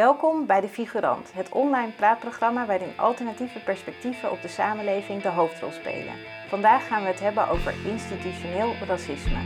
Welkom bij De Figurant, het online praatprogramma waarin alternatieve perspectieven op de samenleving de hoofdrol spelen. Vandaag gaan we het hebben over institutioneel racisme.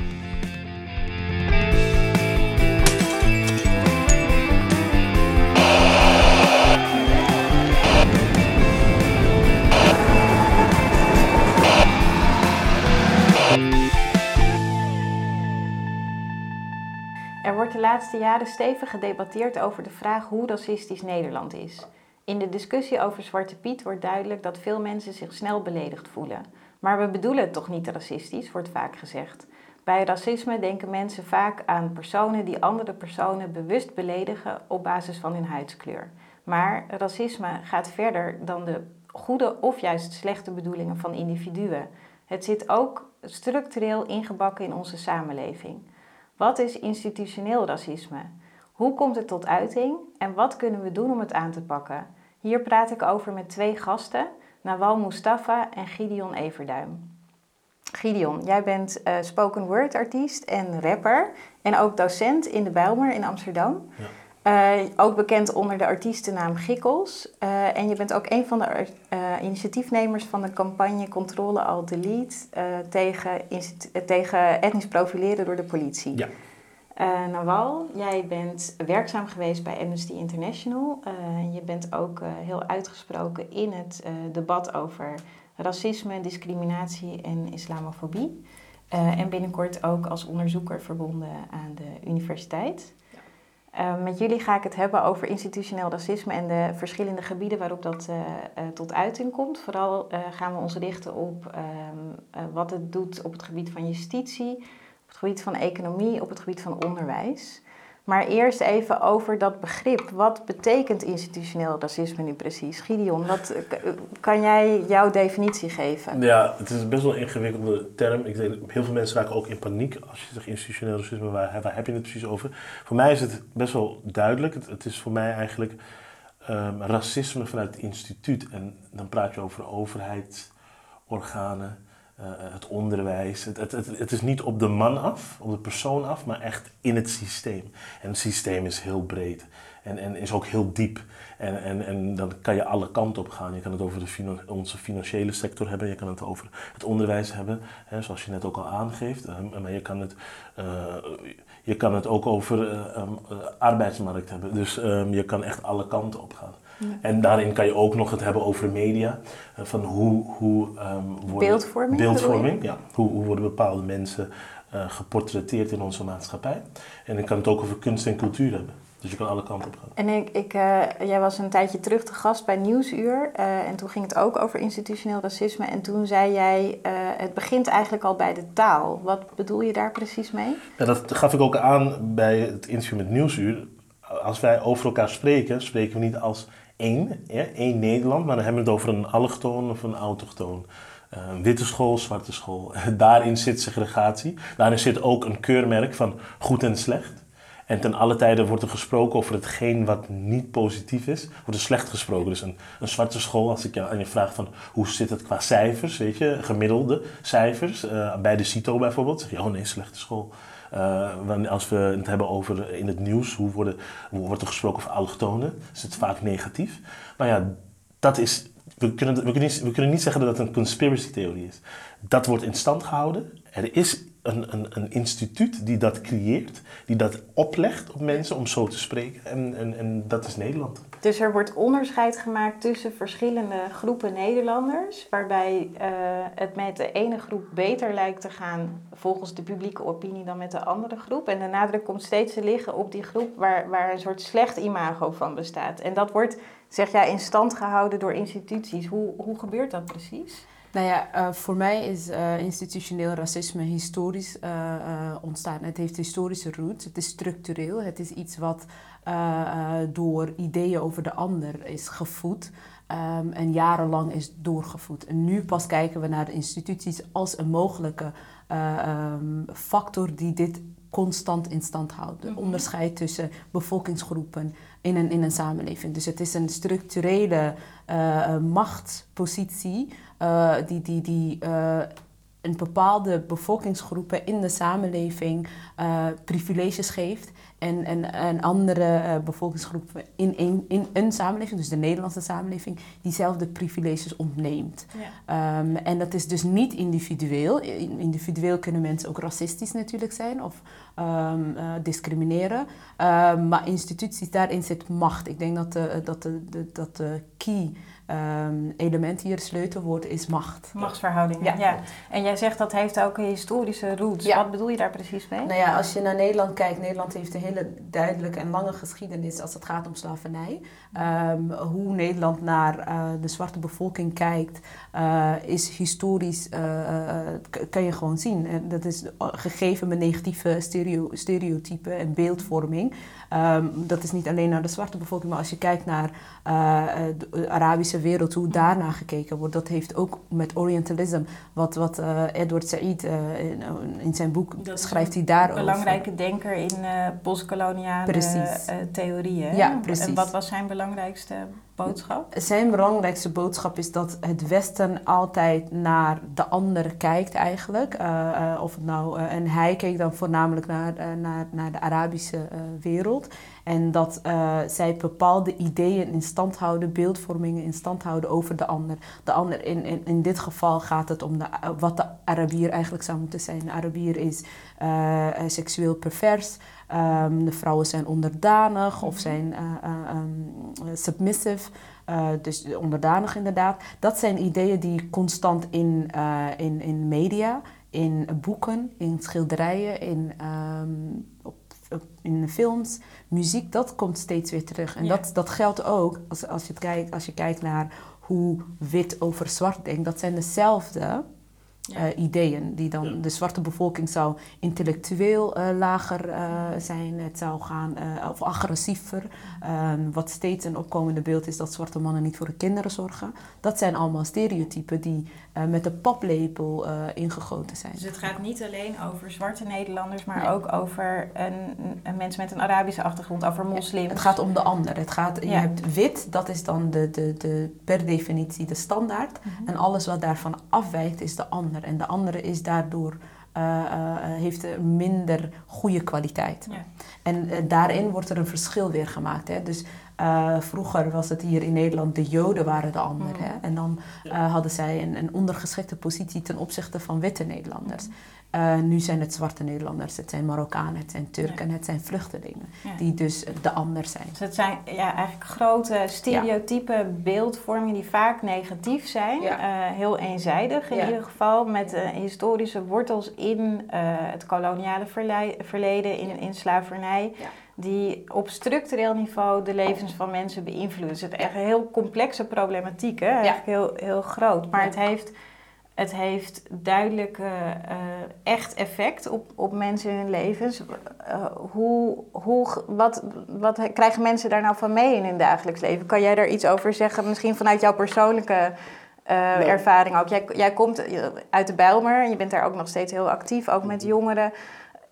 Wordt de laatste jaren stevig gedebatteerd over de vraag hoe racistisch Nederland is. In de discussie over Zwarte Piet wordt duidelijk dat veel mensen zich snel beledigd voelen. Maar we bedoelen het toch niet racistisch, wordt vaak gezegd. Bij racisme denken mensen vaak aan personen die andere personen bewust beledigen op basis van hun huidskleur. Maar racisme gaat verder dan de goede of juist slechte bedoelingen van individuen. Het zit ook structureel ingebakken in onze samenleving. Wat is institutioneel racisme? Hoe komt het tot uiting en wat kunnen we doen om het aan te pakken? Hier praat ik over met twee gasten, Nawal Mustafa en Gideon Everduim. Gideon, jij bent uh, spoken word artiest en rapper en ook docent in de Bijlmer in Amsterdam. Ja. Uh, ook bekend onder de artiestennaam Gikkels. Uh, en je bent ook een van de uh, initiatiefnemers van de campagne Controle Al Delete tegen, tegen etnisch profileren door de politie. Ja. Nawal, jij bent werkzaam geweest bij Amnesty International. je bent ook heel uitgesproken in het debat over racisme, discriminatie en islamofobie. en binnenkort ook als onderzoeker verbonden aan de universiteit. Uh, met jullie ga ik het hebben over institutioneel racisme en de verschillende gebieden waarop dat uh, uh, tot uiting komt. Vooral gaan we ons richten op ehm, wat het doet op het gebied van justitie, op het gebied van economie, op het gebied van onderwijs. Maar eerst even over dat begrip. Wat betekent institutioneel racisme nu precies? Gideon, wat, kan jij jouw definitie geven? Ja, het is best wel een ingewikkelde term. Ik denk, heel veel mensen raken ook in paniek als je zegt institutioneel racisme. Waar, waar heb je het precies over? Voor mij is het best wel duidelijk. Het, het is voor mij eigenlijk um, racisme vanuit het instituut. En dan praat je over overheidsorganen uh, het onderwijs. Het, het, het, is niet op de man af, op de persoon af, maar echt in het systeem. En het systeem is heel breed en, en is ook heel diep. En, en, en dan kan je alle kanten op gaan. Je kan het over de onze financiële sector hebben, je kan het over het onderwijs hebben, hè, zoals je net ook al aangeeft. Uh, maar je kan het, uh, je kan het ook over um, arbeidsmarkt hebben. Dus um, je kan echt alle kanten op gaan. En daarin kan je ook nog het hebben over media. Eh, van hoe, hoe um, worden, beeldvorming. Beeldvorming, ja. Hoe, hoe worden bepaalde mensen uh, geportretteerd in onze maatschappij. En ik kan het ook over kunst en cultuur hebben. Dus je kan alle kanten op gaan. En ik, ik, uh, jij was een tijdje terug te gast bij Nieuwsuur. Uh, en toen ging het ook over institutioneel racisme. En toen zei jij, uh, het begint eigenlijk al bij de taal. Wat bedoel je daar precies mee? Ja, dat gaf ik ook aan bij het interview met Nieuwsuur. Als wij over elkaar spreken, spreken we niet als één, ja, één Nederland, maar dan hebben we het over een allochtoon of een autochtoon. Uh, witte school, zwarte school. Daarin zit segregatie. Daarin zit ook een keurmerk van goed en slecht. En ten alle tijden wordt er gesproken over hetgeen wat niet positief is, wordt er slecht gesproken. Dus een, een zwarte school, als ik aan je vraag van hoe zit het qua cijfers, weet je, gemiddelde cijfers, uh, bij de CITO bijvoorbeeld, zeg je, oh nee, slechte school. Uh, als we het hebben over in het nieuws, hoe, worden, hoe wordt er gesproken over allochtonen, is het vaak negatief. Maar ja, dat is, we kunnen, we kunnen, niet, we kunnen niet zeggen dat het een conspiracy theorie is. Dat wordt in stand gehouden. Er is een, een, een, instituut die dat creëert, die dat oplegt op mensen om zo te spreken. En, en, en dat is Nederland. Dus er wordt onderscheid gemaakt tussen verschillende groepen Nederlanders, waarbij uh, het met de ene groep beter lijkt te gaan volgens de publieke opinie dan met de andere groep. En de nadruk komt steeds te liggen op die groep waar, waar een soort slecht imago van bestaat. En dat wordt, zeg jij, in stand gehouden door instituties. Hoe, hoe gebeurt dat precies? Nou ja, uh, voor mij is uh, institutioneel racisme historisch uh, ontstaan. Het heeft historische roots, het is structureel, het is iets wat door ideeën over de ander is gevoed. Um, en jarenlang is doorgevoed. En nu pas kijken we naar de instituties als een mogelijke um, factor die dit constant in stand houdt. De mhm. onderscheid tussen bevolkingsgroepen in een, in een samenleving. Dus het is een structurele uh, machtspositie uh, die, die, die een bepaalde bevolkingsgroepen in de samenleving uh, privileges geeft en, en, en andere uh, bevolkingsgroepen in, in, in een samenleving, dus de Nederlandse samenleving, diezelfde privileges ontneemt. Ja. Um, en dat is dus niet individueel. Individueel kunnen mensen ook racistisch natuurlijk zijn of um, uh, discrimineren. Um, maar instituties, daarin zit macht. Ik denk dat de, dat de, de, dat de key um, element hier, sleutelwoord, is macht. Machtsverhoudingen, ja. ja. En jij zegt dat heeft ook een historische roots. Ja. Wat bedoel je daar precies mee? Nou ja, als je naar Nederland kijkt, Nederland heeft een hele duidelijke en lange geschiedenis als het gaat om slavernij. Um, hoe Nederland naar uh, de zwarte bevolking kijkt, uh, is historisch, uh, kan je gewoon zien. En dat is gegeven met negatieve stereo, stereotypen en beeldvorming. Um, dat is niet alleen naar de zwarte bevolking, maar als je kijkt naar de Arabische wereld, hoe daarna gekeken wordt, dat heeft ook met Orientalism, wat, wat Edward Said in, in, zijn boek schrijft hij daarover. Een belangrijke denker in postkoloniale theorieën. Ja, precies. En wat was zijn belangrijkste boodschap? Zijn belangrijkste boodschap is dat het Westen altijd naar de ander kijkt eigenlijk. Of nou, en hij keek dan voornamelijk naar, naar, naar de Arabische wereld. En dat zij bepaalde ideeën in stand houden, beeldvormingen in stand houden over de ander. De ander in, in, in dit geval gaat het om de, wat de Arabier eigenlijk zou moeten zijn. De Arabier is seksueel pervers. Um, de vrouwen zijn onderdanig of mhm. zijn um, submissive. Uh, dus onderdanig inderdaad. Dat zijn ideeën die constant in, uh, in, in media, in boeken, in schilderijen, in, um, op, op, in films, muziek, dat komt steeds weer terug. En ja. dat, dat geldt ook als, als, je kijkt, als je kijkt naar hoe wit over zwart denkt. Dat zijn dezelfde ja. uh, ideeën. Die dan de zwarte bevolking zou intellectueel uh, lager uh, zijn, het zou gaan of agressiever. Ehm, wat steeds een opkomende beeld is dat zwarte mannen niet voor de kinderen zorgen. Dat zijn allemaal stereotypen die met de paplepel ingegoten zijn. Dus het gaat niet alleen over zwarte Nederlanders, maar nee. ook over een, een mensen met een Arabische achtergrond, over moslims. Ja, het gaat om de ander. Het gaat, Je hebt wit, dat is dan de, de, de, per definitie de standaard. Mm -hmm. En alles wat daarvan afwijkt is de ander. En de andere is daardoor uh, uh, heeft minder goede kwaliteit. Ja. En uh, daarin wordt er een verschil weer gemaakt. Hè? Dus vroeger was het hier in Nederland, de Joden waren de ander. Mm. En dan hadden zij een, een, ondergeschikte positie ten opzichte van witte Nederlanders. Mm. Uh, nu zijn het zwarte Nederlanders, het zijn Marokkanen, het zijn Turken, ja. het zijn vluchtelingen. Ja. Die dus de ander zijn. Dus het zijn ja, eigenlijk grote stereotype ja. beeldvormingen die vaak negatief zijn. Uh, heel eenzijdig in ieder geval. Met uh, historische wortels in het koloniale verleden, in, in slavernij. Die op structureel niveau de levens van mensen beïnvloeden. Dus het is echt een heel complexe problematiek. Hè? Eigenlijk heel, heel groot. Maar het heeft het heeft duidelijk uh, echt effect op, op mensen in hun levens. Uh, hoe, hoe, wat, wat krijgen mensen daar nou van mee in hun dagelijks leven? Kan jij daar iets over zeggen? Misschien vanuit jouw persoonlijke ja. ervaring ook. Jij, jij komt uit de Bijlmer en je bent daar ook nog steeds heel actief, ook met jongeren.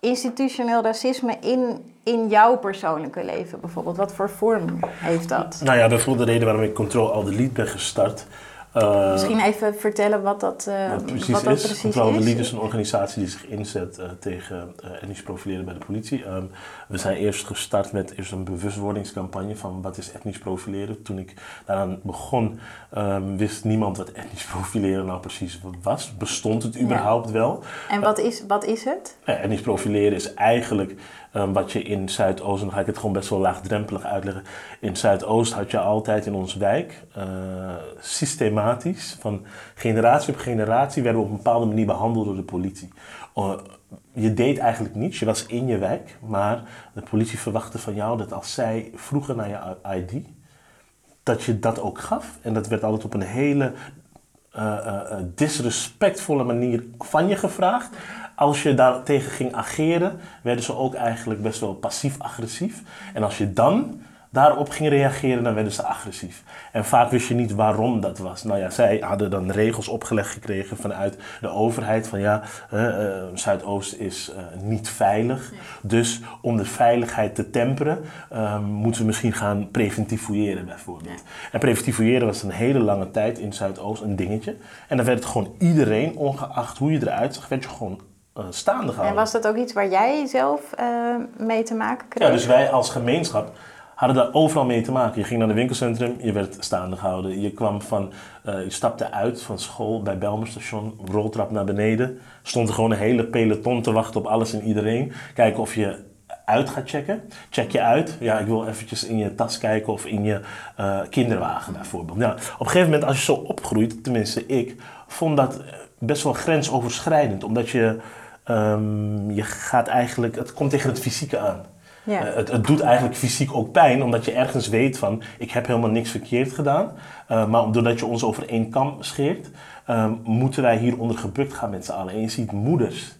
Institutioneel racisme in, in jouw persoonlijke leven bijvoorbeeld, wat voor vorm heeft dat? Nou ja, is de reden waarom ik Control Al Delete ben gestart. Uh, Misschien even vertellen wat dat, uh, wat precies wat dat is. Precies Controle is. is een organisatie die zich inzet uh, tegen etnisch profileren bij de politie. Um, we zijn eerst gestart met eerst een bewustwordingscampagne van wat is etnisch profileren. Toen ik daaraan begon, um, wist niemand wat etnisch profileren nou precies was. Bestond het überhaupt ja. wel? En wat is, wat is het? etnisch profileren is eigenlijk Um, wat je in Zuidoost, en dan ga ik het gewoon best wel laagdrempelig uitleggen. In Zuidoost had je altijd in onze wijk uh, systematisch, van generatie op generatie, werden we op een bepaalde manier behandeld door de politie. Uh, je deed eigenlijk niets, je was in je wijk, maar de politie verwachtte van jou dat als zij vroegen naar je ID, dat je dat ook gaf. En dat werd altijd op een hele uh, uh, disrespectvolle manier van je gevraagd als je daar tegen ging ageren, werden ze ook eigenlijk best wel passief-agressief. En als je dan daarop ging reageren, dan werden ze agressief. En vaak wist je niet waarom dat was. Nou ja, zij hadden dan regels opgelegd gekregen vanuit de overheid van ja, uh, Zuidoost is uh, niet veilig. Dus om de veiligheid te temperen, ehm, moeten we misschien gaan preventief fouilleren bijvoorbeeld. En preventief fouilleren was een hele lange tijd in Zuidoost een dingetje. En dan werd het gewoon iedereen, ongeacht hoe je eruit zag, werd je gewoon uh, staande gehouden. En was dat ook iets waar jij zelf uh, mee te maken kreeg? Ja, dus wij als gemeenschap hadden daar overal mee te maken. Je ging naar het winkelcentrum, je werd staande gehouden. Je kwam van, uh, je stapte uit van school bij Belmerstation, roltrap naar beneden. Stond er gewoon een hele peloton te wachten op alles en iedereen. Kijken of je uit gaat checken. Check je uit. Ja, ik wil eventjes in je tas kijken of in je uh, kinderwagen bijvoorbeeld. Ja, op een gegeven moment als je zo opgroeit, tenminste ik, vond dat best wel grensoverschrijdend. Omdat je, um, je gaat eigenlijk, het komt tegen het fysieke aan. Ja. Uh, het, het, doet eigenlijk fysiek ook pijn, omdat je ergens weet van, ik heb helemaal niks verkeerd gedaan. Uh, maar doordat je ons over één kam scheert, uh, moeten wij hieronder gebukt gaan met z'n allen. En je ziet moeders.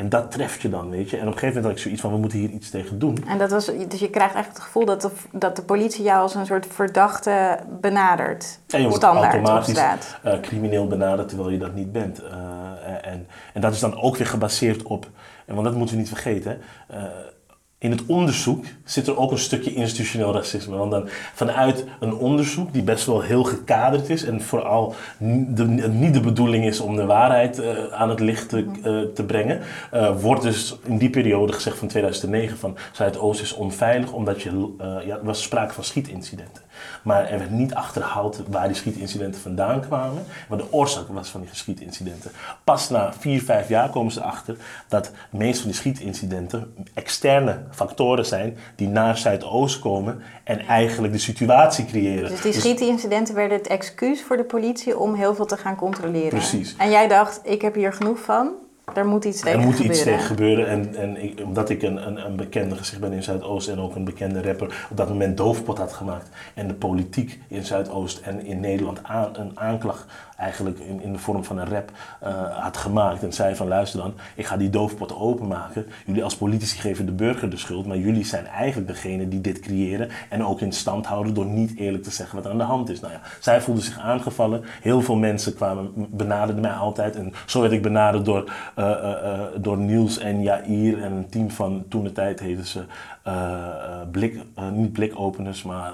En dat treft je dan, weet je. En op een gegeven moment had ik zoiets van, we moeten hier iets tegen doen. En dat was, dus je krijgt echt het gevoel dat de, dat de politie jou als een soort verdachte benadert. Ja, je wordt standaard automatisch crimineel benaderd, terwijl je dat niet bent. en, en dat is dan ook weer gebaseerd op, en want dat moeten we niet vergeten, in het onderzoek zit er ook een stukje institutioneel racisme. Want dan vanuit een onderzoek die best wel heel gekaderd is en vooral de, niet de bedoeling is om de waarheid uh, aan het licht te, uh, te brengen, uh, wordt dus in die periode gezegd van 2009 van Zuidoost is onveilig omdat je, ja, er was sprake van schietincidenten. Maar er werd niet achterhaald waar die schietincidenten vandaan kwamen, wat de oorzaak was van die schietincidenten. Pas na vier, vijf jaar komen ze achter dat de meeste van die schietincidenten externe factoren zijn die naar Zuidoost komen en eigenlijk de situatie creëren. Dus die schietincidenten werden het excuus voor de politie om heel veel te gaan controleren. Precies. En jij dacht, ik heb hier genoeg van, er moet iets tegen gebeuren. Er moet gebeuren. iets tegen gebeuren. En, en ik, omdat ik een, een, een bekende gezicht ben in Zuidoost en ook een bekende rapper op dat moment doofpot had gemaakt. En de politiek in Zuidoost en in Nederland aan, een aanklacht eigenlijk in, in de vorm van een rap uh, had gemaakt. En zei van luister dan, ik ga die doofpot openmaken. Jullie als politici geven de burger de schuld, maar jullie zijn eigenlijk degene die dit creëren en ook in stand houden door niet eerlijk te zeggen wat er aan de hand is. Nou ja, zij voelde zich aangevallen. Heel veel mensen kwamen, benaderden mij altijd. En zo werd ik benaderd door, uh, uh, door Niels en Jair en een team van toen de tijd heten ze blik, niet blikopeners, maar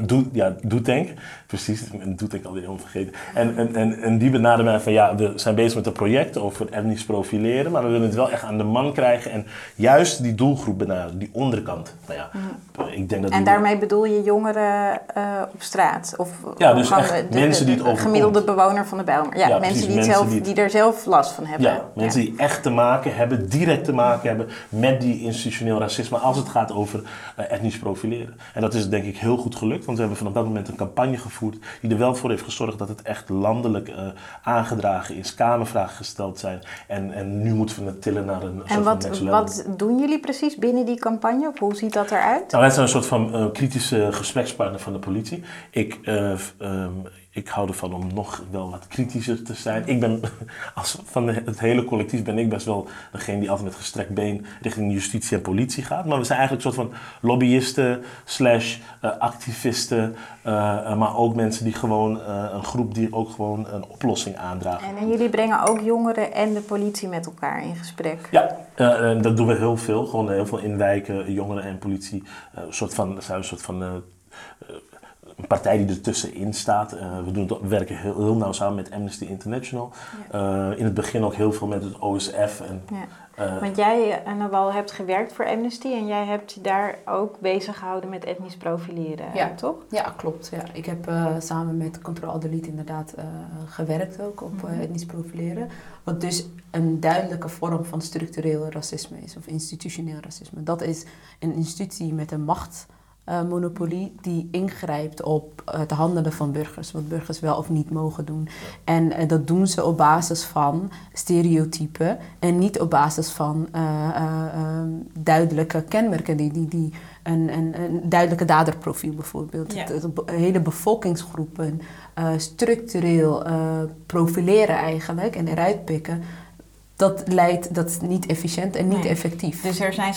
Doe, ja, Doetank. Precies, Doetank alweer helemaal vergeten. En, en, en, en die benaderen mij van ja, we zijn bezig met een project over etnisch profileren, maar we willen het wel echt aan de man krijgen en juist die doelgroep benaderen, die onderkant. Nou ja, mm. ik denk dat en daarmee bedoel je jongeren uh, op straat? Of ja, dus echt de, mensen die het overkomt. gemiddelde bewoner van de Bijlmer. Ja, Ja, mensen, precies, die, mensen zelf, die het- die er zelf last van hebben. Ja, mensen die echt te maken hebben, direct te maken hebben met die institutioneel racisme als het gaat over eh, etnisch profileren. En dat is denk ik heel goed gelukt, want we hebben vanaf dat moment een campagne gevoerd die er wel voor heeft gezorgd dat het echt landelijk eh, aangedragen is, kamervragen gesteld zijn. En, en nu moeten we het tillen naar een soort En van wat, wat doen jullie precies binnen die campagne? Of hoe ziet dat eruit? Nou, wij zijn een soort van eh, kritische gesprekspartner van de politie. Ik, eh, ehm, ik hou ervan om nog wel wat kritischer te zijn. Ik ben, als van het hele collectief ben ik best wel degene die altijd met gestrekt been richting justitie en politie gaat. Maar we zijn eigenlijk een soort van lobbyisten slash eh, activisten. eh, eh, maar ook mensen die gewoon, een groep die ook gewoon een oplossing aandragen. En, en jullie brengen ook jongeren en de politie met elkaar in gesprek. Ja, dat doen we heel veel. Gewoon heel veel inwijken, jongeren en politie. Een soort van, zijn een soort van een partij die ertussenin staat. Eh, we, doen, we werken heel, heel nauw samen met Amnesty International. Eh, in het begin ook heel veel met het OSF. En, Ja. eh, Want jij, Nawal, hebt gewerkt voor Amnesty en jij hebt je daar ook bezig gehouden met etnisch profileren, Ja. toch? Ja, klopt. Ja. Ik heb eh, samen met Control Delete inderdaad eh, gewerkt ook op eh, etnisch profileren. Wat dus een duidelijke vorm van structureel racisme is, of institutioneel racisme. Dat is een institutie met een machtsmonopolie die ingrijpt op het handelen van burgers, wat burgers wel of niet mogen doen. En eh, dat doen ze op basis van stereotypen en niet op basis van eh, eh, ehm, duidelijke kenmerken die, die, die een, een, een duidelijke daderprofiel bijvoorbeeld. Ja. Het, het be- hele bevolkingsgroepen eh, structureel eh, profileren eigenlijk en eruit pikken. Dat leidt, dat is niet efficiënt en niet Nee. effectief. Dus er zijn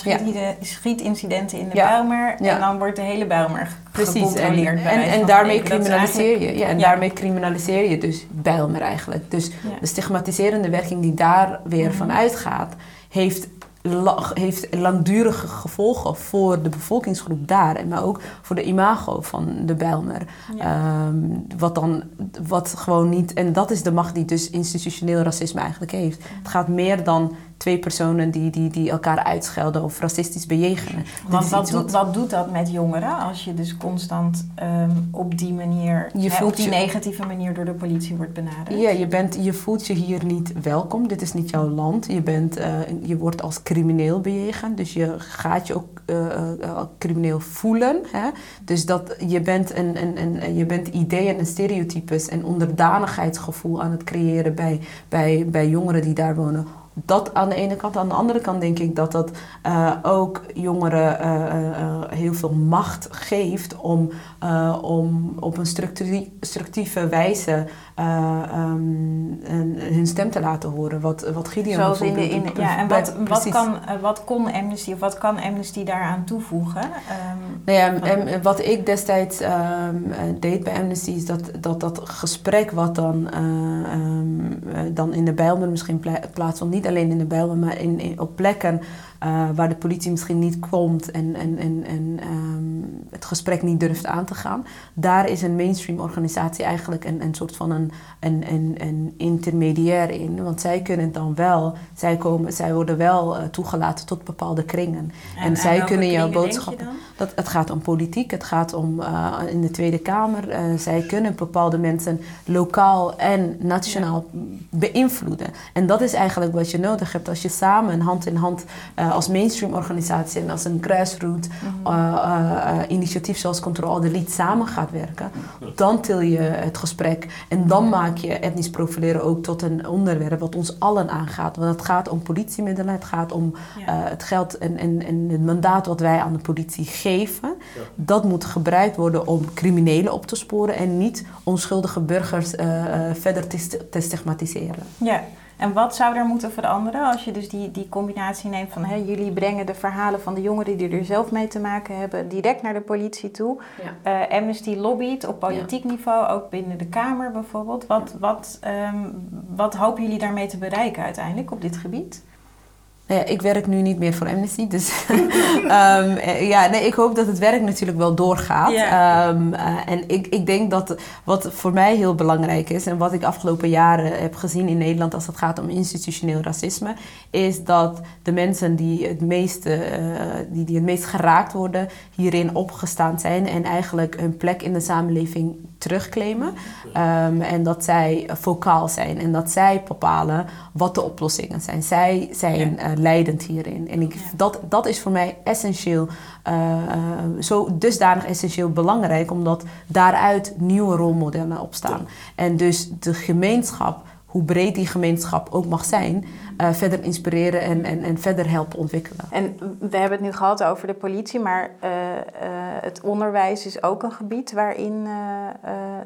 schietincidenten in de Ja. Bijlmer Ja. en dan wordt de hele Bijlmer Precies, en, en, en daarmee criminaliseer je. Ja, en Ja. daarmee criminaliseer je dus Bijlmer eigenlijk. Dus de stigmatiserende werking die daar weer Mhm. van uitgaat, heeft, la- heeft langdurige gevolgen voor de bevolkingsgroep daar. En maar ook voor de imago van de Bijlmer. Ja. Ehm, wat dan, wat gewoon niet, en dat is de macht die dus institutioneel racisme eigenlijk heeft. Het gaat meer dan twee personen die, die, die elkaar uitschelden of racistisch bejegenen. Want wat doet, wat doet dat met jongeren als je dus constant ehm, op die manier, Je hè, voelt op die je- negatieve manier door de politie wordt benaderd? Ja, je, bent, je voelt je hier niet welkom. Dit is niet jouw land. Je, bent, eh, je wordt als crimineel bejegend. Dus je gaat je ook eh, eh, crimineel voelen. Hè? Dus dat, je, bent een, een, een, je bent ideeën en stereotypes en onderdanigheidsgevoel aan het creëren bij, bij, bij jongeren die daar wonen. Dat aan de ene kant. Aan de andere kant denk ik dat dat eh, ook jongeren eh, eh, heel veel macht geeft om, om op een structieve wijze eh, ehm, hun stem te laten horen. Wat, wat Gideon Zoals in de, in, ja, en Bij- wat, wat, kan, wat kon Amnesty of wat kan Amnesty daaraan toevoegen? Ehm, Nou ja, en wat ik destijds ehm, eh, deed bij Amnesty is dat dat, dat gesprek wat dan, dan in de Bijlmer misschien pla- plaatsvond, niet alleen in de Bijlmer, maar in- op plekken eh, waar de politie misschien niet komt en, en, en, en ehm, het gesprek niet durft aan te gaan. Daar is een mainstream organisatie eigenlijk een, een soort van een, een, een, een intermediair in. Want zij kunnen dan wel, zij, komen, zij worden wel eh, toegelaten tot bepaalde kringen. En zij kunnen jouw boodschap-? Dat, het gaat om politiek, het gaat om eh, in de Tweede Kamer. zij kunnen bepaalde mensen lokaal en nationaal beïnvloeden. En dat is eigenlijk wat je nodig hebt als je samen hand in hand eh, als mainstream organisatie en als een grassroots Mhm. eh, eh, initiatief zoals Control Delete samen gaat werken. Dan til je het gesprek en dan maak je etnisch profileren ook tot een onderwerp wat ons allen aangaat. Want het gaat om politiemiddelen, het gaat om Ja. eh, het geld en, en, en het mandaat wat wij aan de politie geven, dat moet gebruikt worden om criminelen op te sporen en niet onschuldige burgers eh, eh, verder te, te stigmatiseren. Ja, en wat zou er moeten veranderen als je dus die, die combinatie neemt van hè, jullie brengen de verhalen van de jongeren die er zelf mee te maken hebben direct naar de politie toe. Eh, Amnesty lobbyt op politiek niveau, ook binnen de Kamer bijvoorbeeld. Wat, wat, ehm, wat hopen jullie daarmee te bereiken uiteindelijk op dit gebied? Nou ja, ik werk nu niet meer voor Amnesty, dus ehm, eh, ja, nee, ik hoop dat het werk natuurlijk wel doorgaat. Ja. Ehm, eh, en ik, ik denk dat wat voor mij heel belangrijk is en wat ik afgelopen jaren heb gezien in Nederland als het gaat om institutioneel racisme, is dat de mensen die het meest, eh, die, die het meest geraakt worden, hierin opgestaan zijn en eigenlijk hun plek in de samenleving terugclaimen. Ehm, en dat zij vocaal zijn en dat zij bepalen wat de oplossingen zijn. Zij zijn Ja. eh, leidend hierin. En ik, Ja. dat, dat is voor mij essentieel, eh, zo dusdanig essentieel belangrijk, omdat daaruit nieuwe rolmodellen opstaan. En dus de gemeenschap, hoe breed die gemeenschap ook mag zijn, eh, verder inspireren en, en, en verder helpen ontwikkelen. En we hebben het nu gehad over de politie, maar eh, eh, het onderwijs is ook een gebied waarin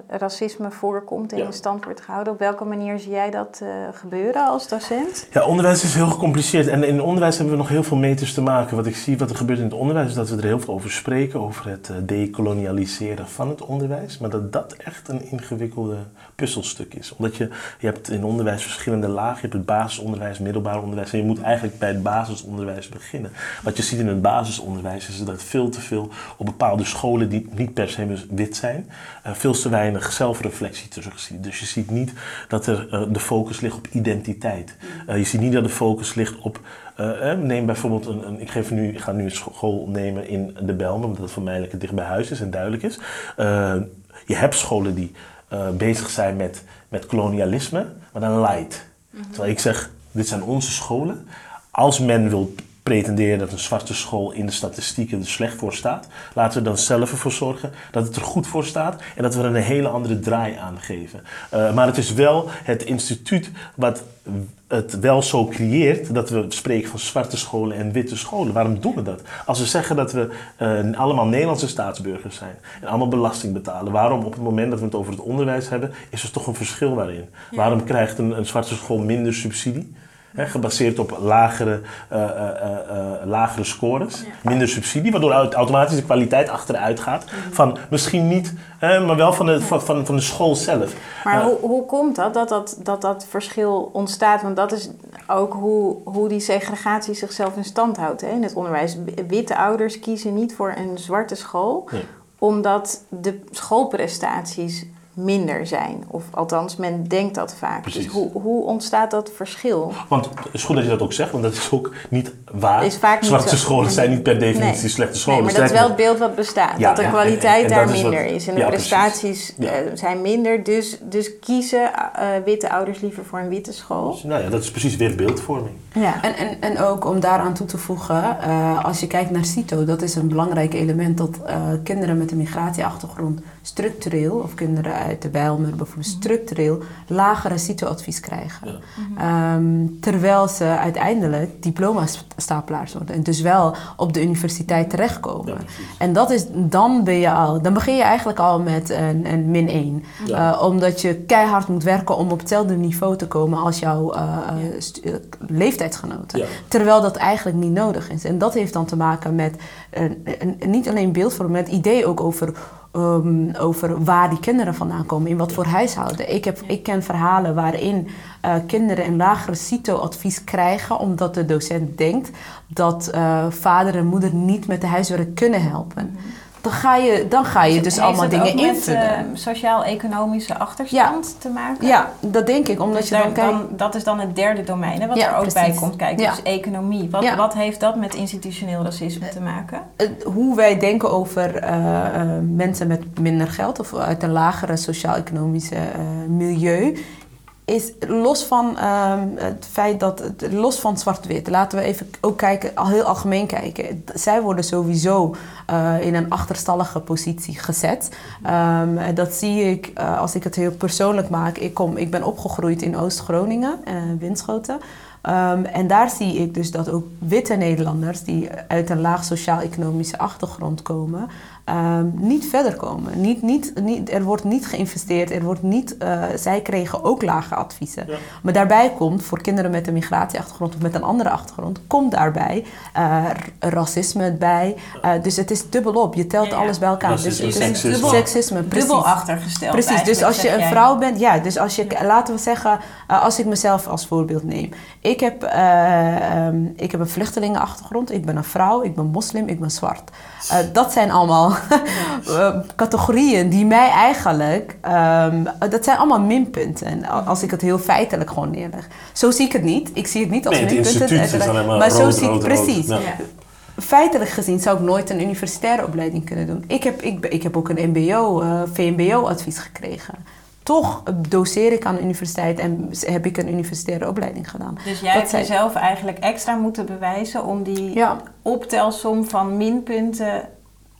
racisme voorkomt en Ja. in stand wordt gehouden. Op welke manier zie jij dat eh, gebeuren als docent? Ja, onderwijs is heel gecompliceerd. En in onderwijs hebben we nog heel veel meters te maken. Wat ik zie, wat er gebeurt in het onderwijs, is dat we er heel veel over spreken. Over het eh, dekolonialiseren van het onderwijs. Maar dat dat echt een ingewikkelde puzzelstuk is. Omdat je, je hebt in onderwijs verschillende lagen. Je hebt het basisonderwijs, middelbaar onderwijs. En je moet eigenlijk bij het basisonderwijs beginnen. Wat je ziet in het basisonderwijs is dat veel te veel op bepaalde scholen die niet per se wit zijn, eh, veel te weinig zelfreflectie terugziet. Dus je ziet niet dat er eh, de focus ligt op identiteit. Eh, je ziet niet dat de focus ligt op. eh, neem bijvoorbeeld een, een. Ik, geef nu, ik ga nu een school nemen in de Belmen, omdat het voor mij lekker dicht bij huis is en duidelijk is. Je hebt scholen die bezig zijn met, met kolonialisme, maar dan light. Terwijl ik zeg, dit zijn onze scholen. Als men wil pretenderen dat een zwarte school in de statistieken er slecht voor staat, laten we dan zelf ervoor zorgen dat het er goed voor staat en dat we er een hele andere draai aan geven. Eh, maar het is wel het instituut wat het wel zo creëert dat we spreken van zwarte scholen en witte scholen. Waarom doen we dat? Als we zeggen dat we eh, allemaal Nederlandse staatsburgers zijn en allemaal belasting betalen, waarom op het moment dat we het over het onderwijs hebben, is er toch een verschil daarin? Waarom krijgt een, een zwarte school minder subsidie? Gebaseerd op lagere, uh, uh, lagere scores, minder subsidie, waardoor automatisch de kwaliteit achteruit gaat. Van misschien niet, maar wel van de, van, van, de school zelf. Maar hoe, hoe komt dat, dat, dat, dat dat verschil ontstaat? Want dat is ook hoe, hoe die segregatie zichzelf in stand houdt hè, in het onderwijs. Witte ouders kiezen niet voor een zwarte school, omdat de schoolprestaties minder zijn. Of althans, men denkt dat vaak. Dus hoe, hoe ontstaat dat verschil? Want het is goed dat je dat ook zegt, want dat is ook niet waar. Is vaak Zwarte scholen zijn niet per definitie slechte scholen. Nee, maar dat is wel het beeld wat bestaat. dat de kwaliteit daar minder is, En de prestaties uh, zijn minder. Dus, dus kiezen uh, witte ouders liever voor een witte school. Dus, nou ja, dat is precies weer beeldvorming. Ja. En, en, en ook om daaraan toe te voegen, uh, als je kijkt naar CITO, dat is een belangrijk element dat kinderen met een migratieachtergrond structureel, of kinderen uit de Bijlmer bijvoorbeeld mhm. structureel, lagere CITO-advies krijgen. Ehm, terwijl ze uiteindelijk diploma-stapelaars worden. En dus wel op de universiteit terechtkomen. en dat is, dan ben je al, dan begin je eigenlijk al met een, een min 1. Uh, omdat je keihard moet werken om op hetzelfde niveau te komen als jouw uh, uh, leeftijdsgenoten. Terwijl dat eigenlijk niet nodig is. En dat heeft dan te maken met niet alleen beeldvorming, maar het idee ook over Um, over waar die kinderen vandaan komen, in wat voor huishouden. Ik, heb, ik ken verhalen waarin uh, kinderen een lagere CITO-advies krijgen omdat de docent denkt dat uh, vader en moeder niet met de huiswerk kunnen helpen. Dan ga je, dan ga je dus allemaal dingen invullen. Met, uh, sociaal-economische achterstand te maken? Ja, dat denk ik. Omdat dus je dan, dan, dat is dan het derde domein, hè, wat er ook bij komt kijken. Dus economie. Wat, wat heeft dat met institutioneel racisme te maken? hoe wij denken over uh, mensen met minder geld of uit een lagere sociaal-economische milieu is los van ehm, het feit dat, los van zwart-wit, laten we even ook kijken, al heel algemeen kijken. Zij worden sowieso uh, in een achterstallige positie gezet. Um, dat zie ik uh, als ik het heel persoonlijk maak. Ik, kom, ik ben opgegroeid in Oost-Groningen, uh, Winschoten. Um, en daar zie ik dus dat ook witte Nederlanders die uit een laag sociaal-economische achtergrond komen, um, niet verder komen. Niet, niet, niet, er wordt niet geïnvesteerd, er wordt niet, uh, zij kregen ook lage adviezen. Maar daarbij komt, voor kinderen met een migratieachtergrond of met een andere achtergrond, komt daarbij uh, racisme bij. Uh, dus het is dubbelop, je telt ja, ja. alles bij elkaar. Dus, dus seksisme. Dubbel, seksisme precies. Dubbel achtergesteld. Precies, dus als je een vrouw bent, ja, dus als je, laten we zeggen, als ik mezelf als voorbeeld neem. Ik heb, um, ik heb een vluchtelingenachtergrond, ik ben een vrouw, ik ben moslim, ik ben zwart. Dat zijn allemaal Eh, categorieën die mij eigenlijk... Um, dat zijn allemaal minpunten. Als ik het heel feitelijk gewoon neerleg. Zo zie ik het niet. Ik zie het niet als nee, minpunten. Het maar, maar rood, zo zie ik precies. Ja. Feitelijk gezien zou ik nooit een universitaire opleiding kunnen doen. Ik heb, ik, ik heb ook een MBO, uh, eh, VMBO-advies gekregen toch doseer ik aan de universiteit en heb ik een universitaire opleiding gedaan. Dus jij hebt jezelf eigenlijk extra moeten bewijzen om die ja. optelsom van minpunten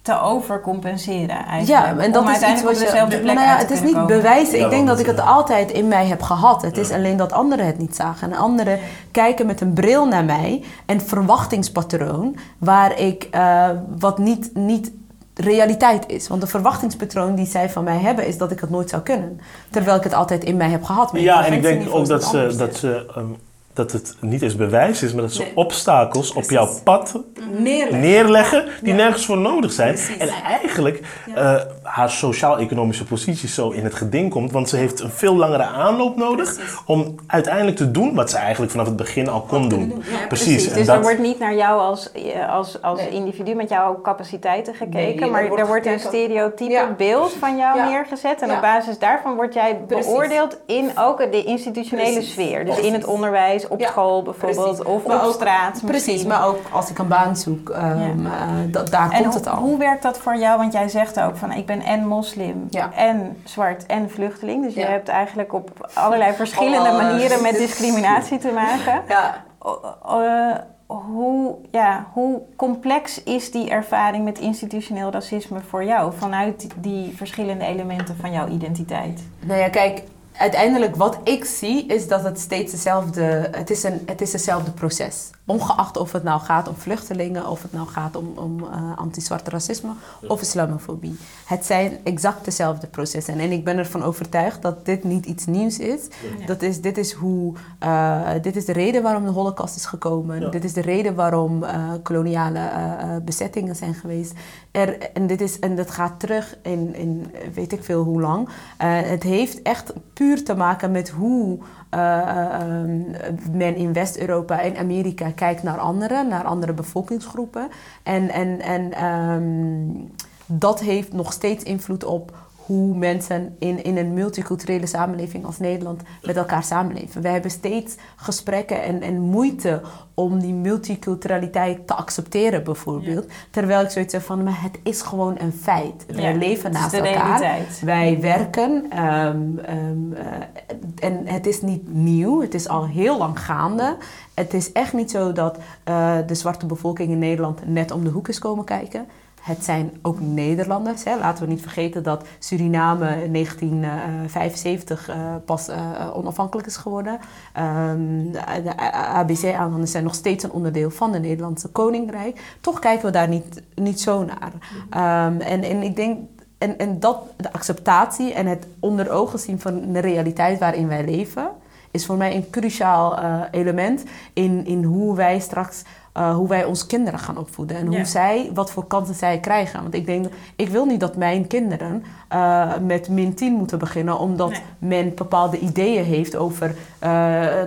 te overcompenseren eigenlijk. Ja, en dat is iets wat je... Plek nou ja, het is niet bewijzen. Ik denk dat ik het altijd in mij heb gehad. Het is alleen dat anderen het niet zagen. En anderen kijken met een bril naar mij. Een verwachtingspatroon waar ik uh, wat niet, niet realiteit is. Want de verwachtingspatroon die zij van mij hebben is dat ik het nooit zou kunnen. Terwijl ik het altijd in mij heb gehad. Ja, en ik denk ook dat ze, dat ze um, dat het niet eens bewijs is, maar dat ze obstakels op jouw pad neerleggen, neerleggen die nergens voor nodig zijn. En eigenlijk uh, haar sociaal-economische positie zo in het geding komt, want ze heeft een veel langere aanloop nodig om uiteindelijk te doen wat ze eigenlijk vanaf het begin al kon doen. Precies. Dus er wordt niet naar jou als, eh, als, als individu met jouw capaciteiten gekeken, maar er wordt een stereotype beeld van jou neergezet en op basis daarvan word jij beoordeeld in ook de institutionele sfeer. Dus in het onderwijs, op school bijvoorbeeld, of op straat. Precies, maar ook als ik een baan zoek, um, uh, daar komt het al. Hoe werkt dat voor jou? Want jij zegt ook van ik ben en moslim en zwart en vluchteling. Dus je hebt eigenlijk op allerlei verschillende manieren met discriminatie te maken. Ja. Uh, hoe, ja, hoe complex is die ervaring met institutioneel racisme voor jou vanuit die verschillende elementen van jouw identiteit? Nou ja, kijk, uiteindelijk wat ik zie is dat het steeds dezelfde, het is, een, het is hetzelfde proces. Ongeacht of het nou gaat om vluchtelingen, of het nou gaat om, om uh, anti-zwarte racisme of islamofobie. Het zijn exact dezelfde processen. En ik ben ervan overtuigd dat dit niet iets nieuws is. Dat is dit, is hoe, uh, dit is de reden waarom de holocaust is gekomen. Dit is de reden waarom uh, koloniale bezettingen zijn geweest. Er, en, dit is, en dat gaat terug in, in weet ik veel hoe lang. het heeft echt puur te maken met hoe uh, men in West-Europa en Amerika kijkt naar anderen, naar andere bevolkingsgroepen. En, en, en um, dat heeft nog steeds invloed op hoe mensen in, in een multiculturele samenleving als Nederland met elkaar samenleven. We hebben steeds gesprekken en, en moeite om die multiculturaliteit te accepteren, bijvoorbeeld. Terwijl ik zoiets zeg van, maar het is gewoon een feit. We leven naast elkaar. Realiteit. Wij werken. Um, um, uh, en het is niet nieuw. Het is al heel lang gaande. Het is echt niet zo dat uh, de zwarte bevolking in Nederland net om de hoek is komen kijken. Het zijn ook Nederlanders. Hè. Laten we niet vergeten dat Suriname in 1975 uh, pas uh, onafhankelijk is geworden. Um, de ABC-aanhangers zijn nog steeds een onderdeel van de Nederlandse Koninkrijk. Toch kijken we daar niet, niet zo naar. Um, en, en ik denk en, en dat, de acceptatie en het onder ogen zien van de realiteit waarin wij leven, is voor mij een cruciaal element in, in hoe wij straks uh, hoe wij onze kinderen gaan opvoeden. En hoe zij, wat voor kansen zij krijgen. Want ik denk, ik wil niet dat mijn kinderen uh, met min 10 moeten beginnen. Omdat nee. men bepaalde ideeën heeft over uh,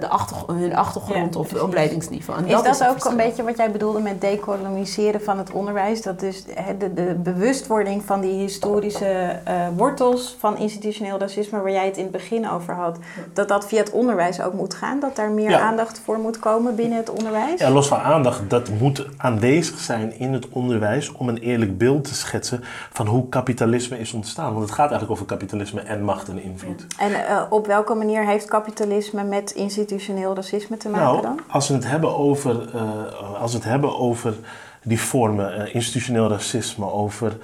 de hun achtergrond ja, of het opleidingsniveau. En is dat, dat ook een beetje wat jij bedoelde met decoloniseren van het onderwijs? Dat dus de, de bewustwording van die historische wortels van institutioneel racisme... waar jij het in het begin over had... dat dat via het onderwijs ook moet gaan? Dat daar meer aandacht voor moet komen binnen het onderwijs? Ja, los van aandacht dat moet aanwezig zijn in het onderwijs om een eerlijk beeld te schetsen van hoe kapitalisme is ontstaan. Want het gaat eigenlijk over kapitalisme en macht en invloed. En uh, op welke manier heeft kapitalisme met institutioneel racisme te maken nou, dan? Als we het hebben over, uh, als we het hebben over die vormen, uh, institutioneel racisme, over.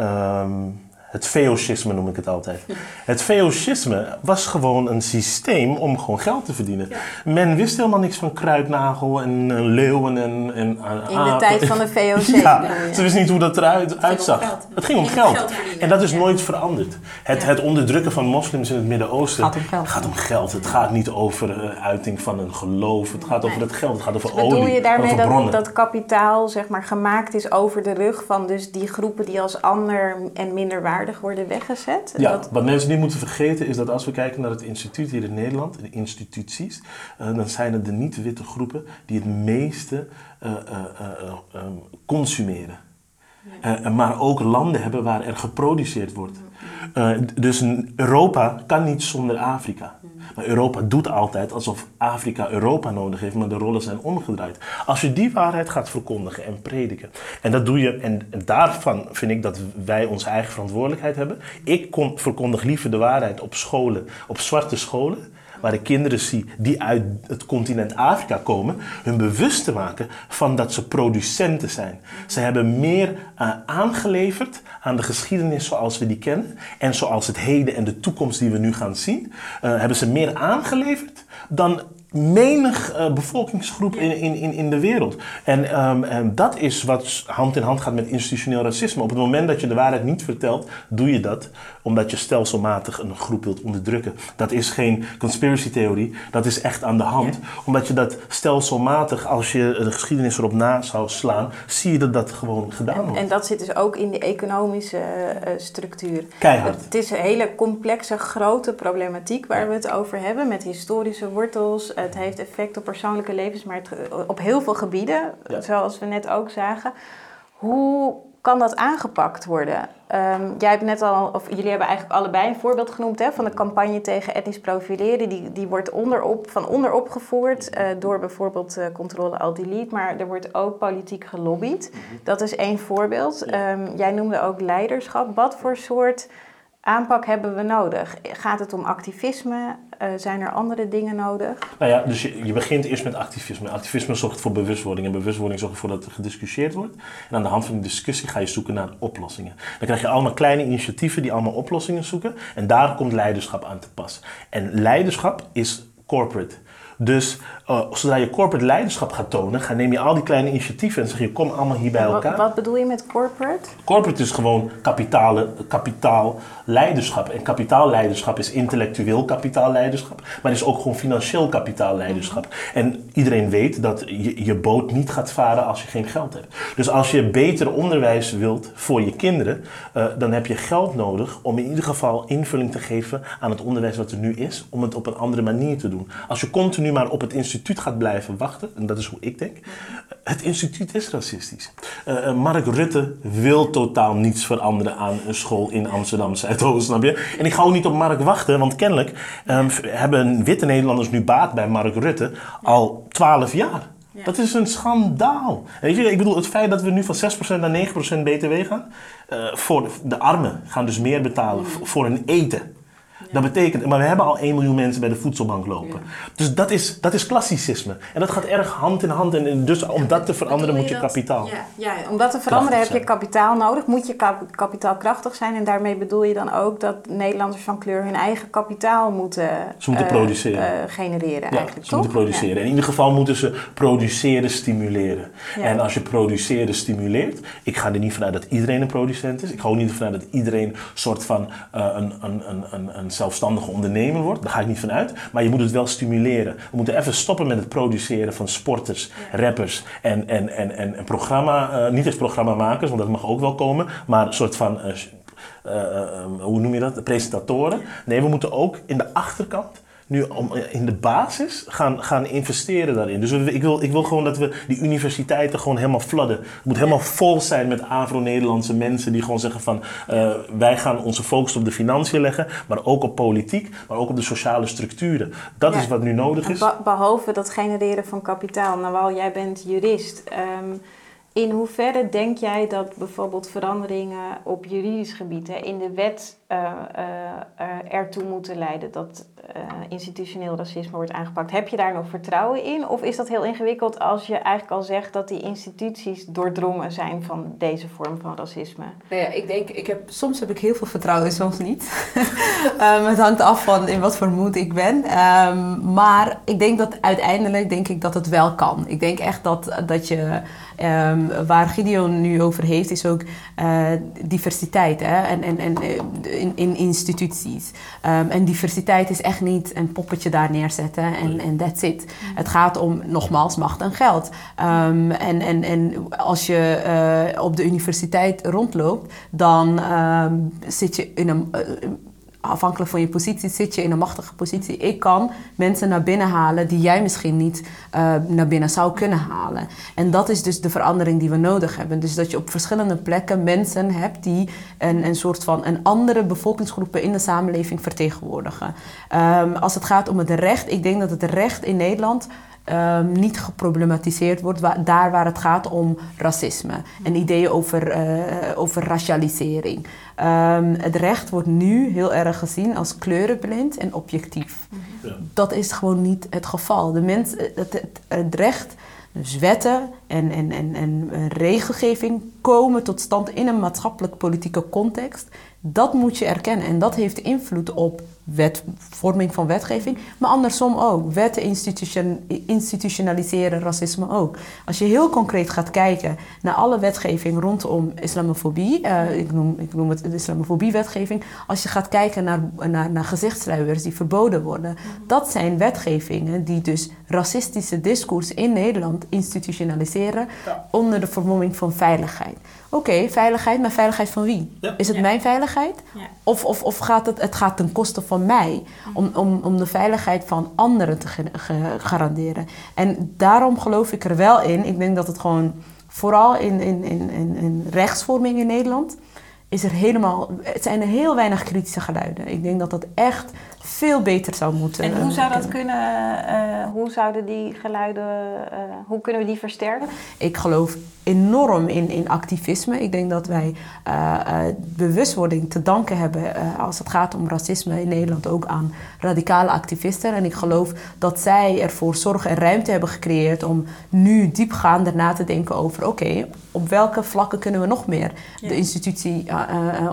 Um, het feochisme noem ik het altijd. Het feochisme was gewoon een systeem om gewoon geld te verdienen. Men wist helemaal niks van kruidnagel en leeuwen en, en In de tijd van de VOC. ja, ze wisten niet hoe dat eruit uitzag. Het ging om geld. geld en dat is nooit veranderd. Het, het onderdrukken van moslims in het Midden-Oosten gaat om geld. Gaat om geld. Het gaat niet over uh, uiting van een geloof. Het gaat over het geld. Het gaat over dus olie. Bedoel je daarmee dat, dat kapitaal zeg maar, gemaakt is over de rug van dus die groepen die als ander en minder waard worden weggezet. Ja, dat... wat mensen niet moeten vergeten is dat als we kijken naar het instituut hier in Nederland, de instituties, uh, dan zijn het de niet-witte groepen die het meeste uh, uh, consumeren. maar ook landen hebben waar er geproduceerd wordt. dus Europa kan niet zonder Afrika. Maar Europa doet altijd alsof Afrika Europa nodig heeft, maar de rollen zijn omgedraaid. Als je die waarheid gaat verkondigen en prediken, en dat doe je, en daarvan vind ik dat wij onze eigen verantwoordelijkheid hebben. Ik kom, verkondig liever de waarheid op scholen, op zwarte scholen, waar ik kinderen zie die uit het continent Afrika komen, hun bewust te maken van dat ze producenten zijn. Ze hebben meer uh, aangeleverd aan de geschiedenis zoals we die kennen en zoals het heden en de toekomst die we nu gaan zien, uh, hebben ze meer aangeleverd dan menig uh, bevolkingsgroep in, in, in de wereld. En, um, en dat is wat hand in hand gaat met institutioneel racisme. Op het moment dat je de waarheid niet vertelt, doe je dat omdat je stelselmatig een groep wilt onderdrukken. Dat is geen conspiracy theorie, dat is echt aan de hand. Ja. Omdat je dat stelselmatig, als je de geschiedenis erop na zou slaan, zie je dat dat gewoon gedaan en, wordt. En dat zit dus ook in de economische uh, structuur. Keihard. Het is een hele complexe, grote problematiek waar we het over hebben, met historische wortels. Het heeft effect op persoonlijke levens, maar het, op heel veel gebieden, ja. zoals we net ook zagen. Hoe kan dat aangepakt worden? Um, jij hebt net al, of jullie hebben eigenlijk allebei een voorbeeld genoemd hè, van de campagne tegen etnisch profileren. Die, die wordt onderop, van onderop gevoerd uh, door bijvoorbeeld uh, controle al delete, maar er wordt ook politiek gelobbyd. Dat is één voorbeeld. Um, jij noemde ook leiderschap. Wat voor soort aanpak hebben we nodig? Gaat het om activisme? Uh, zijn er andere dingen nodig? Nou ja, dus je, je, begint eerst met activisme. Activisme zorgt voor bewustwording en bewustwording zorgt ervoor dat er gediscussieerd wordt. En aan de hand van die discussie ga je zoeken naar oplossingen. Dan krijg je allemaal kleine initiatieven die allemaal oplossingen zoeken. En daar komt leiderschap aan te pas. En leiderschap is corporate. Dus uh, zodra je corporate leiderschap gaat tonen, ga, neem je al die kleine initiatieven en zeg je kom allemaal hier bij elkaar. Wat, wat bedoel je met corporate? Corporate is gewoon kapitaal leiderschap. En kapitaalleiderschap is intellectueel kapitaalleiderschap, maar is ook gewoon financieel kapitaalleiderschap. Mhm. En iedereen weet dat je, je boot niet gaat varen als je geen geld hebt. Dus als je beter onderwijs wilt voor je kinderen, uh, dan heb je geld nodig om in ieder geval invulling te geven aan het onderwijs wat er nu is, om het op een andere manier te doen. Als je continu maar op het instituut gaat blijven wachten, en dat is hoe ik denk, het instituut is racistisch. Uh, Mark Rutte wil totaal niets veranderen aan een school in Amsterdam Zuidoost, snap je? En ik ga ook niet op Mark wachten, want kennelijk um, hebben witte Nederlanders nu baat bij Mark Rutte al twaalf jaar. Dat is een schandaal. Weet je, ik bedoel, het feit dat we nu van 6% naar 9% BTW gaan, uh, voor de armen gaan dus meer betalen mm. voor hun eten. Dat betekent, maar we hebben al 1 miljoen mensen bij de voedselbank lopen. Dus dat is, dat is klassicisme. En dat gaat erg hand in hand. En dus om dat te veranderen moet je kapitaal. Ja, ja, om dat te veranderen heb je kapitaal nodig. Moet je kapitaalkrachtig zijn. En daarmee bedoel je dan ook dat Nederlanders van kleur hun eigen kapitaal moeten, ze moeten uh, produceren. Uh, genereren. Ja, eigenlijk, ze moeten produceren. In ieder geval moeten ze produceren, stimuleren. En als je produceren stimuleert, ik ga er niet vanuit dat iedereen een producent is. Ik ga ook niet vanuit dat iedereen soort van uh, een, een, een, een, een zelfstandige ondernemer wordt. Daar ga ik niet van uit. Maar je moet het wel stimuleren. We moeten even stoppen met het produceren van sporters, rappers en, en, en, en, en programma, uh, niet eens programmamakers, want dat mag ook wel komen, maar een soort van, uh, uh, hoe noem je dat, presentatoren. Nee, we moeten ook in de achterkant nu om in de basis gaan, gaan investeren daarin. Dus ik, wil, ik wil gewoon dat we die universiteiten gewoon helemaal fladden. Het moet helemaal vol zijn met Afro-Nederlandse mensen die gewoon zeggen van uh, wij gaan onze focus op de financiën leggen, maar ook op politiek, maar ook op de sociale structuren. Dat is wat nu nodig is. behalve dat genereren van kapitaal. Nou, jij bent jurist. Um, in hoeverre denk jij dat bijvoorbeeld veranderingen op juridisch gebied in de wet uh, uh, ertoe moeten leiden dat institutioneel racisme wordt aangepakt? Heb je daar nog vertrouwen in? Of is dat heel ingewikkeld als je eigenlijk al zegt dat die instituties doordrongen zijn van deze vorm van racisme? Nou ja, ik denk, ik heb, soms heb ik heel veel vertrouwen, soms niet. um, het hangt af van in wat voor moed ik ben. Um, maar ik denk dat uiteindelijk denk ik dat het wel kan. Ik denk echt dat, dat je. Um, waar Gideon nu over heeft, is ook uh, diversiteit hè? En, en, en, uh, in, in instituties. En diversiteit is echt niet een poppetje daar neerzetten en, en that's it. Het gaat om, nogmaals, macht en geld. Um, en, en, en als je uh, op de universiteit rondloopt, dan zit je in een afhankelijk van je positie zit je in een machtige positie. Ik kan mensen naar binnen halen die jij misschien niet uh, naar binnen zou kunnen halen. En dat is dus de verandering die we nodig hebben. Dus dat je op verschillende plekken mensen hebt die een, een soort van een andere bevolkingsgroepen in de samenleving vertegenwoordigen. Um, als het gaat om het recht, ik denk dat het recht in Nederland um, niet geproblematiseerd wordt, waar, daar waar het gaat om racisme en ideeën over, uh, over racialisering. Um, het recht wordt nu heel erg gezien als kleurenblind en objectief. Ja. Dat is gewoon niet het geval. De mens, het, het, het recht, dus wetten en, en, en, en regelgeving komen tot stand in een maatschappelijk-politieke context. Dat moet je erkennen en dat heeft invloed op wet, vorming van wetgeving, maar andersom ook. Wetten institution, institutionaliseren racisme ook. Als je heel concreet gaat kijken naar alle wetgeving rondom islamofobie, uh, ik, noem, ik noem het de islamofobie-wetgeving, als je gaat kijken naar, naar, naar gezichtsluiers die verboden worden, dat zijn wetgevingen die dus racistische discours in Nederland institutionaliseren onder de vermomming van veiligheid. Oké, veiligheid, maar veiligheid van wie? Is het mijn veiligheid? Of, of, of gaat het, het gaat ten koste van mij om, om, om de veiligheid van anderen te garanderen? En daarom geloof ik er wel in. Ik denk dat het gewoon, vooral in, in, in, in rechtsvorming in Nederland, is er helemaal, het zijn er heel weinig kritische geluiden. Ik denk dat dat echt veel beter zou moeten. En hoe zou dat kunnen, uh, hoe zouden die geluiden, uh, hoe kunnen we die versterken? Ik geloof enorm in, in activisme. Ik denk dat wij uh, bewustwording te danken hebben als het gaat om racisme in Nederland ook aan radicale activisten. En ik geloof dat zij ervoor zorgen en ruimte hebben gecreëerd om nu diepgaander na te denken over: oké, op welke vlakken kunnen we nog meer de institutie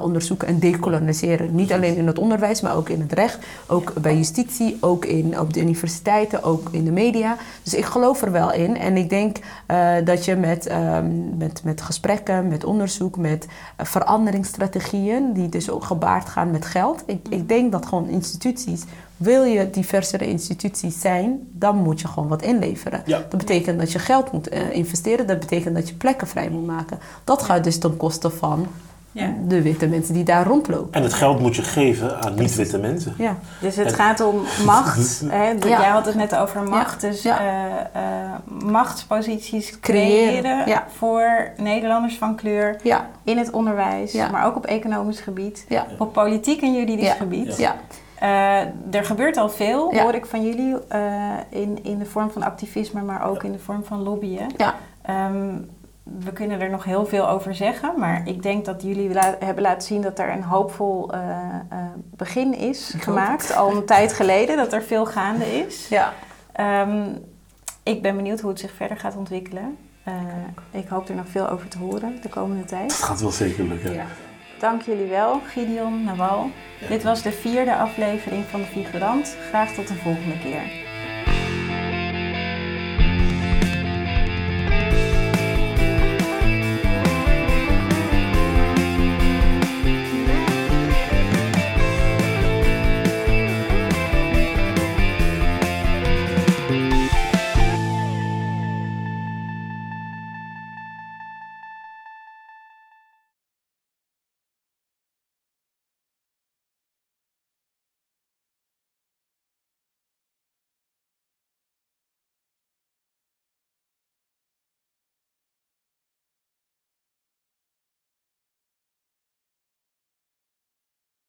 onderzoeken en decoloniseren? Niet alleen in het onderwijs, maar ook in het recht, ook bij justitie, ook in, op de universiteiten, ook in de media. Dus ik geloof er wel in. En ik denk dat je met. Ehm, met, met gesprekken, met onderzoek, met uh, veranderingsstrategieën, die dus ook gebaard gaan met geld. Ik, ik denk dat gewoon instituties, wil je diversere instituties zijn, dan moet je gewoon wat inleveren. Dat betekent dat je geld moet uh, investeren, dat betekent dat je plekken vrij moet maken. Dat gaat dus ten koste van ja. de witte mensen die daar rondlopen. En het geld moet je geven aan niet-witte mensen. Ja. Dus het gaat om macht. hè? Jij had het net over macht. Dus uh, machtsposities creëren, voor Nederlanders van kleur in het onderwijs, maar ook op economisch gebied, op politiek en juridisch gebied. Ja. Uh, er gebeurt al veel, hoor ik van jullie, in, in de vorm van activisme, maar ook in de vorm van lobbyen. Ja. Um, we kunnen er nog heel veel over zeggen, maar ik denk dat jullie hebben laten zien dat er een hoopvol uh, uh, begin is gemaakt. Al een tijd geleden, dat er veel gaande is. Ja. Um, ik ben benieuwd hoe het zich verder gaat ontwikkelen. Uh, ik hoop er nog veel over te horen de komende tijd. Het gaat wel zeker lukken. Ja. Dank jullie wel, Gideon, Nawal. Ja. Dit was de vierde aflevering van De Figurant. Graag tot de volgende keer.